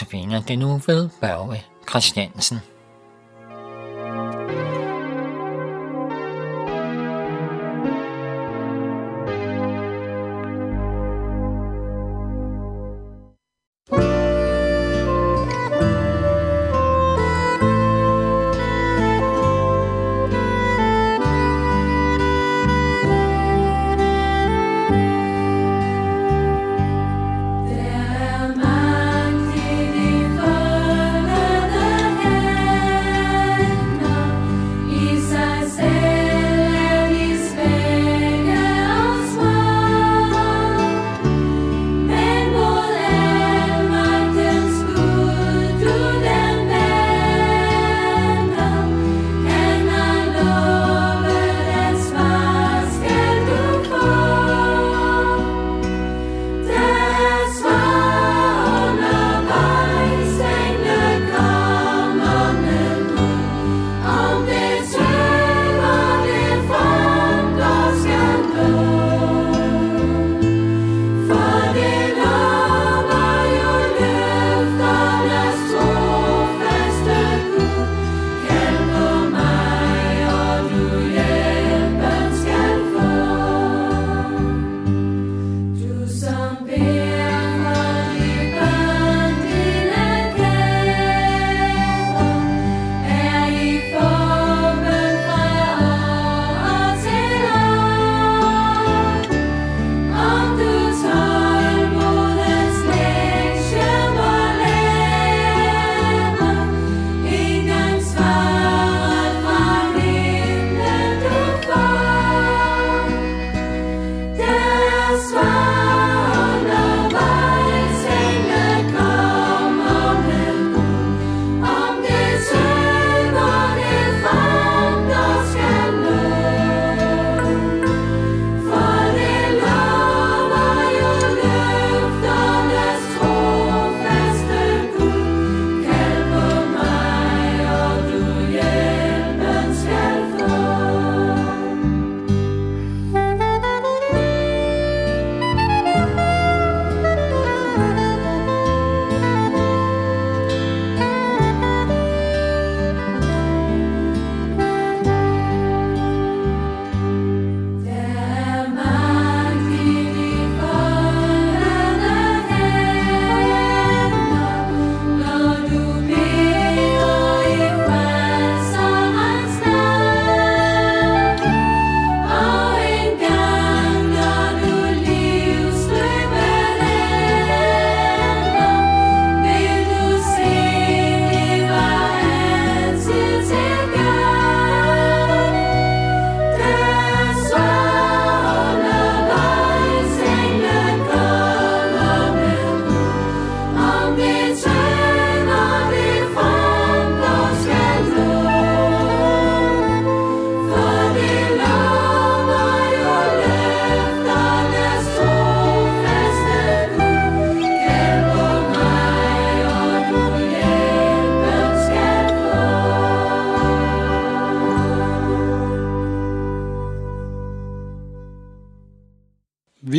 Notabene det nu ved Børge Christiansen.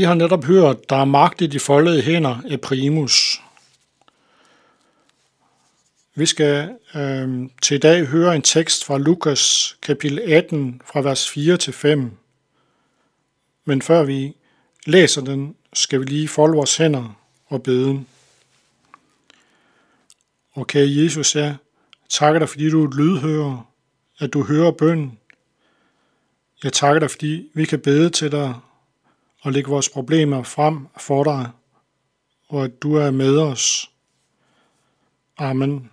Vi har netop hørt, der er magt i de foldede hænder af primus. Vi skal øh, til i dag høre en tekst fra Lukas kapitel 18 fra vers 4 til 5. Men før vi læser den, skal vi lige folde vores hænder og bede. Okay, Jesus, jeg takker dig, fordi du er lydhører, at du hører bøn. Jeg takker dig, fordi vi kan bede til dig og lægge vores problemer frem for dig, og at du er med os. Amen.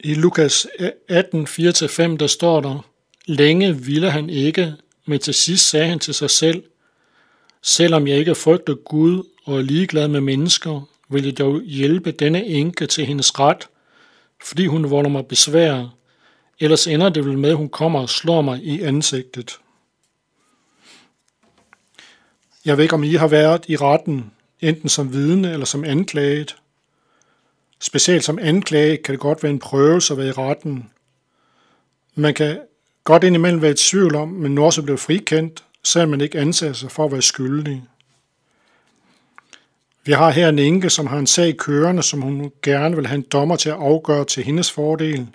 I Lukas 18, 4-5, der står der, Længe ville han ikke, men til sidst sagde han til sig selv, Selvom jeg ikke frygter Gud og er ligeglad med mennesker, vil jeg dog hjælpe denne enke til hendes ret, fordi hun volder mig besvær, ellers ender det vel med, at hun kommer og slår mig i ansigtet. Jeg ved ikke, om I har været i retten, enten som vidne eller som anklaget. Specielt som anklaget kan det godt være en prøvelse at være i retten. Man kan godt indimellem være i tvivl om, men nu også blev frikendt, selvom man ikke anser sig for at være skyldig. Vi har her en enke, som har en sag kørende, som hun gerne vil have en dommer til at afgøre til hendes fordel.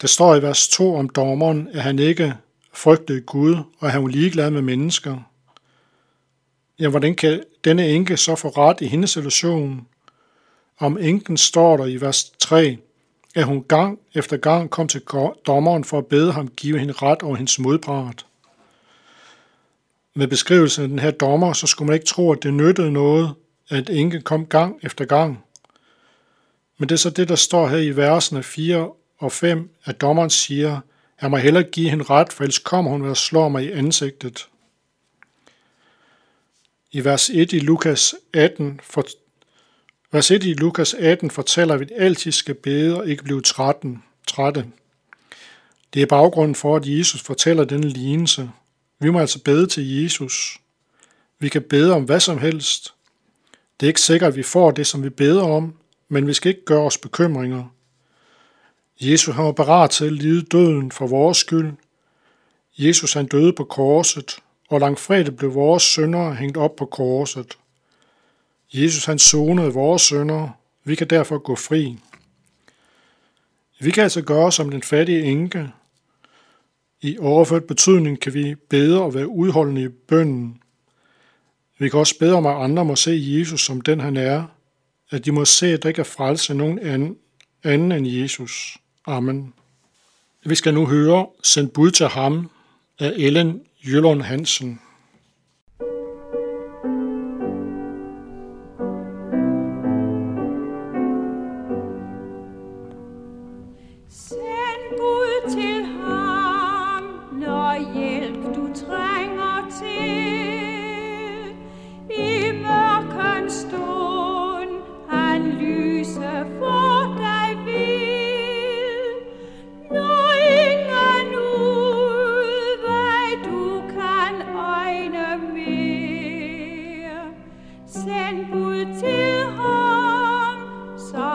Der står i vers 2 om dommeren, at han ikke frygtede Gud, og han var ligeglad med mennesker. Ja, hvordan kan denne enke så få ret i hendes situation? Om enken står der i vers 3, at hun gang efter gang kom til dommeren for at bede ham give hende ret over hendes modpart. Med beskrivelsen af den her dommer, så skulle man ikke tro, at det nyttede noget, at enken kom gang efter gang. Men det er så det, der står her i versene 4 og 5, at dommeren siger, jeg må hellere give hende ret, for ellers kommer hun og slår mig i ansigtet. I vers 1 i Lukas 18, for, vers 1 i Lukas 18 fortæller vi, altid skal bede og ikke blive trætten, trætte. Det er baggrunden for, at Jesus fortæller denne lignelse. Vi må altså bede til Jesus. Vi kan bede om hvad som helst. Det er ikke sikkert, at vi får det, som vi beder om, men vi skal ikke gøre os bekymringer. Jesus har var parat til at lide døden for vores skyld. Jesus han døde på korset, og langfredag blev vores sønder hængt op på korset. Jesus han sonede vores sønder, vi kan derfor gå fri. Vi kan altså gøre som den fattige enke. I overført betydning kan vi bede og være udholdende i bønden. Vi kan også bede om, at andre må se Jesus som den han er, at de må se, at der ikke er frelse nogen anden, anden end Jesus. Amen. Vi skal nu høre Send bud til ham af Ellen Jøllund Hansen.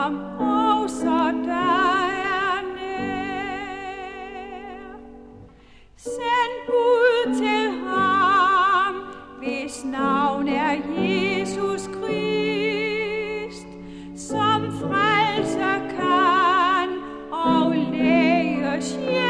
Ham außer der er nær. Send bud til ham, hvis navn er Jesus Krist, som frelser kan og læges hjem.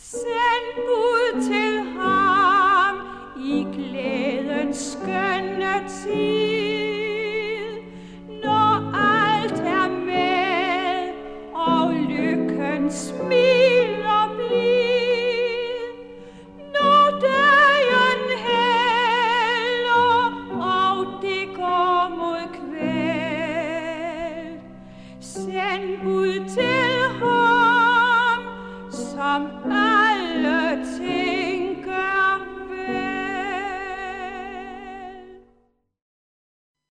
Send bud til ham i glædens skønne tid.